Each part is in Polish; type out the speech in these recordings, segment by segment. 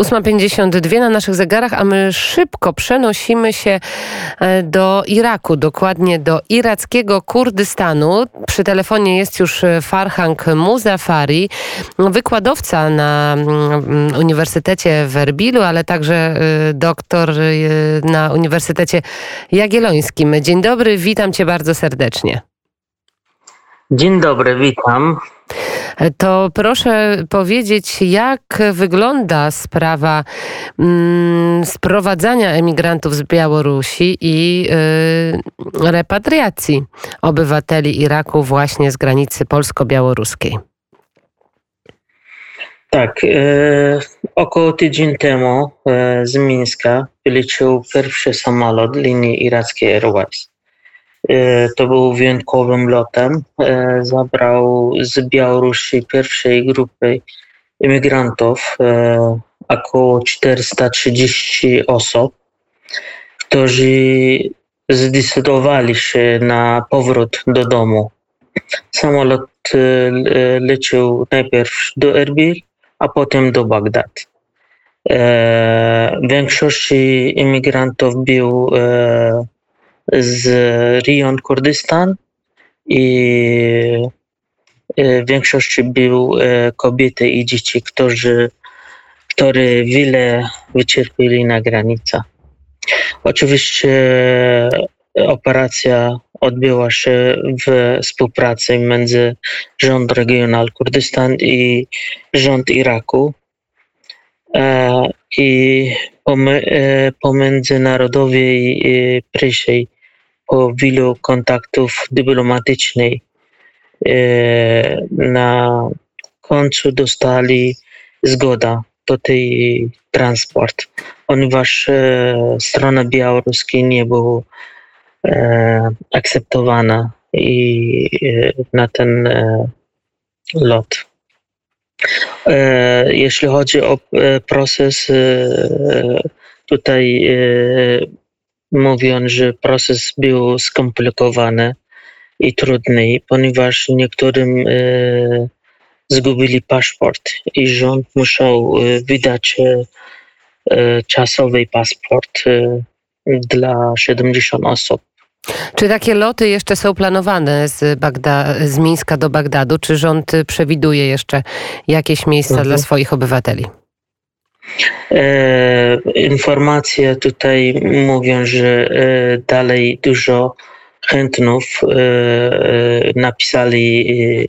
8.52 na naszych zegarach, a my szybko przenosimy się e, do Iraku, dokładnie do irackiego Kurdystanu. Przy telefonie jest już e, Farhang Muzafari, wykładowca na mm, Uniwersytecie w Erbilu, ale także e, doktor na Uniwersytecie Jagiellońskim. Dzień dobry, witam cię bardzo serdecznie. Dzień dobry, witam. To proszę powiedzieć, jak wygląda sprawa mm, sprowadzania emigrantów z Białorusi i y, repatriacji obywateli Iraku właśnie z granicy polsko-białoruskiej? Tak, e, około tydzień temu e, z Mińska wyleciał pierwszy samolot linii irackiej Airways. E, to był wyjątkowym lotem. E, zabrał z Białorusi pierwszej grupy imigrantów e, około 430 osób, którzy zdecydowali się na powrót do domu. Samolot leciał najpierw do Erbil, a potem do Bagdad. Większość imigrantów był z Rion Kurdystan i e, w większości był e, kobiety i dzieci, którzy, które wiele wycierpieli na granicach. Oczywiście operacja odbyła się w współpracy między rząd regional Kurdystan i rząd Iraku. E, I pomiędzy narodowej presie o wielu kontaktów dyplomatycznych. E, na końcu dostali zgodę do tej transport, ponieważ e, strona białoruska nie była e, akceptowana i na ten lot. Jeśli chodzi o proces, tutaj mówią, że proces był skomplikowany i trudny, ponieważ niektórym e, zgubili paszport i rząd musiał e, wydać e, czasowy paszport dla 70 osób. Czy takie loty jeszcze są planowane z, Bagda z Mińska do Bagdadu? Czy rząd przewiduje jeszcze jakieś miejsca mhm. dla swoich obywateli? E, informacje tutaj mówią, że e, dalej dużo chętnych e, napisali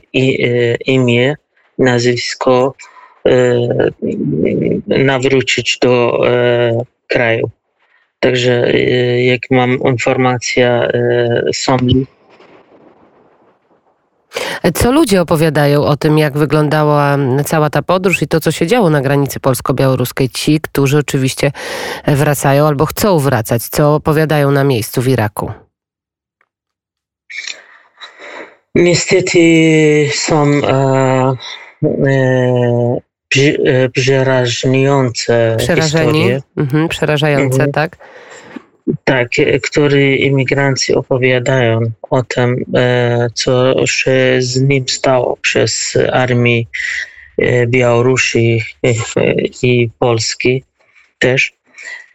imię, nazwisko, nawrócić do kraju. Także jak mam informację, są co ludzie opowiadają o tym, jak wyglądała cała ta podróż i to, co się działo na granicy polsko-białoruskiej? Ci, którzy oczywiście wracają albo chcą wracać, co opowiadają na miejscu w Iraku? Niestety są e, e, przerażające Przerażeni? historie. Mhm, przerażające, mhm. tak? Tak, który imigranci opowiadają o tym, e, co się z nim stało przez armię e, Białorusi i Polski też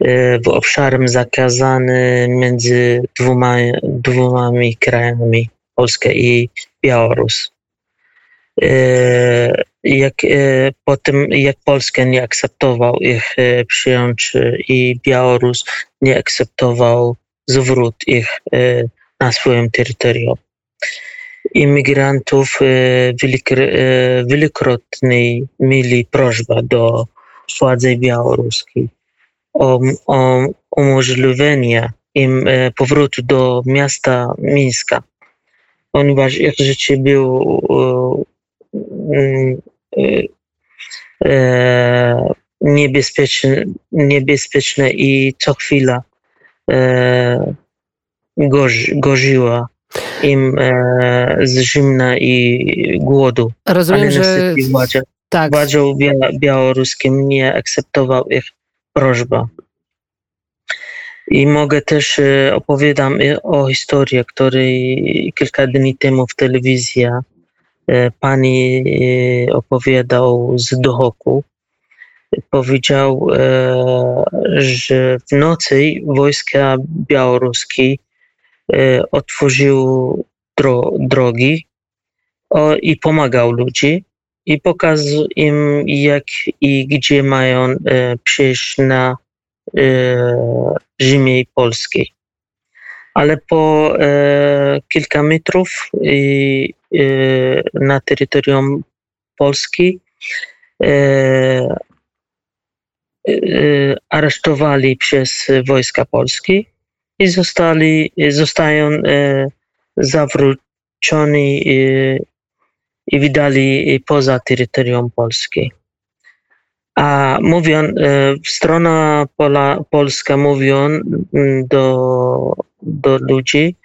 e, w obszarze zakazanym między dwoma, dwoma krajami, Polska i Białoruś. Jak, po tym, jak Polska nie akceptował ich przyjąć i Białoruś nie akceptował zwrot ich e, na swoim terytorium. Imigrantów e, e, wielokrotnie mieli prośbę do władzy białoruskiej o, o umożliwienie im powrotu do miasta Mińska, ponieważ ich życie było niebezpieczne, niebezpieczne i co chwila e, gorzy, gorzyła im e, z zimna i głodu. Rozumiem, że władza, tak. władzą białoruskim nie akceptował ich prośba. I mogę też e, opowiadam o historii, której kilka dni temu w telewizji pani e, opowiadał z Dohoku powiedział, że w nocy wojska białoruskie otworzył dro drogi i pomagał ludzi i pokazał im, jak i gdzie mają przejść na ziemię polskiej. Ale po kilka metrów na terytorium Polski aresztowali przez wojska polskie i zostali, zostają zawróceni i wydali poza terytorium Polski. A mówią, strona pola, polska mówią do, do ludzi,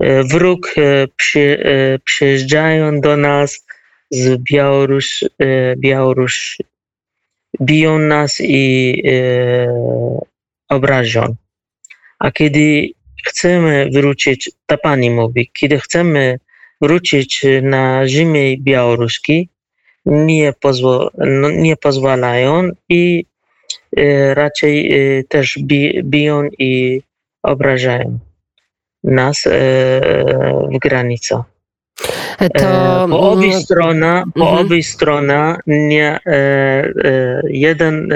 wróg przy, przyjeżdżają do nas z Białoruś, Białoruś. Biją nas i obrażą. A kiedy chcemy wrócić, ta pani mówi, kiedy chcemy wrócić na ziemię białoruską, nie, pozwo, no, nie pozwalają i raczej też bi, biją i obrażają nas w granicach. To... Po obie strona, po mhm. obie strona nie, jeden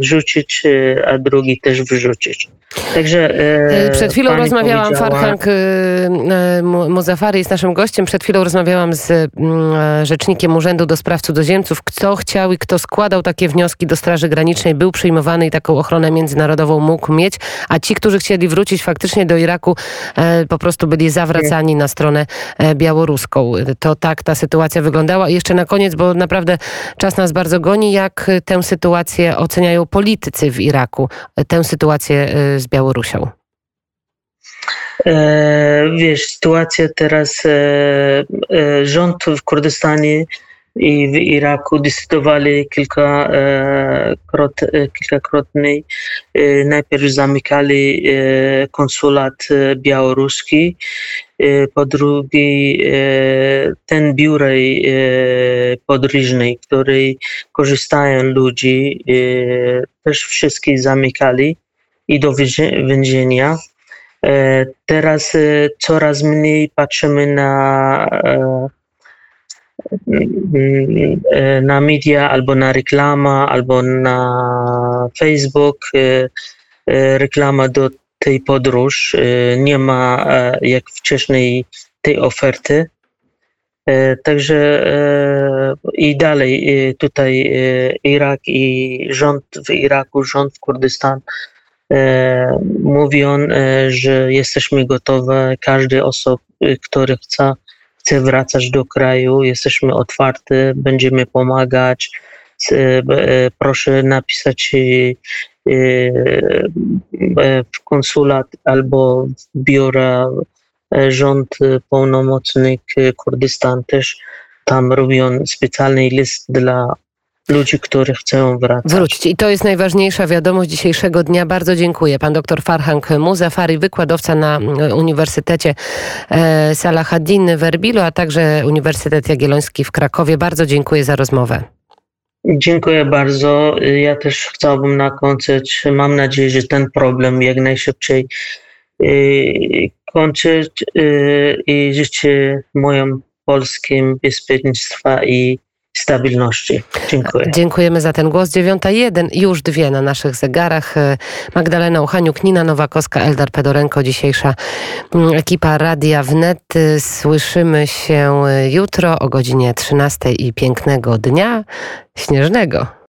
wrzucić, a drugi też wyrzucić. Także e, Przed chwilą rozmawiałam, Farhang e, Muzafari jest naszym gościem. Przed chwilą rozmawiałam z mm, rzecznikiem Urzędu do Spraw Cudzoziemców. Kto chciał i kto składał takie wnioski do Straży Granicznej, był przyjmowany i taką ochronę międzynarodową mógł mieć, a ci, którzy chcieli wrócić faktycznie do Iraku, e, po prostu byli zawracani na stronę białoruską. To tak ta sytuacja wyglądała. I jeszcze na koniec, bo naprawdę czas nas bardzo goni, jak tę sytuację oceniają politycy w Iraku, tę sytuację z Białorusią? E, wiesz, sytuacja teraz, e, e, rząd w Kurdystanie i w Iraku decydowali kilka, krot, kilkakrotnie. Najpierw zamykali konsulat białoruski, po drugie ten biuro podróżny, który korzystają ludzi, też wszystkie zamykali i do więzienia. E, teraz e, coraz mniej patrzymy na, e, na media albo na reklama, albo na Facebook. Reklama do tej podróż. Nie ma jak wcześniej tej oferty. Także i dalej tutaj Irak i rząd w Iraku, rząd w Kurdystan E, e, że jesteśmy gotowe, każdy osoba, który chce, chce wracać do kraju, jesteśmy otwarci, będziemy pomagać. E, proszę napisać w konsulat albo w biura rząd pełnomocnik Kurdystan też tam robią specjalny list dla ludzi, którzy chcą wracać. Wrócić. I to jest najważniejsza wiadomość dzisiejszego dnia. Bardzo dziękuję. Pan dr Farhang Muzafari, wykładowca na Uniwersytecie e, Salahaddin w Erbilu, a także Uniwersytet Jagielloński w Krakowie. Bardzo dziękuję za rozmowę. Dziękuję bardzo. Ja też chciałbym na kończyć. Mam nadzieję, że ten problem jak najszybciej e, kończyć i życzę moim polskim bezpieczeństwa i stabilności. Dziękuję. Dziękujemy za ten głos. Dziewiąta jeden, już dwie na naszych zegarach. Magdalena Uchaniuk, Nina Nowakowska, Eldar Pedorenko, dzisiejsza mm, ekipa Radia Wnet. Słyszymy się jutro o godzinie 13 i pięknego dnia śnieżnego.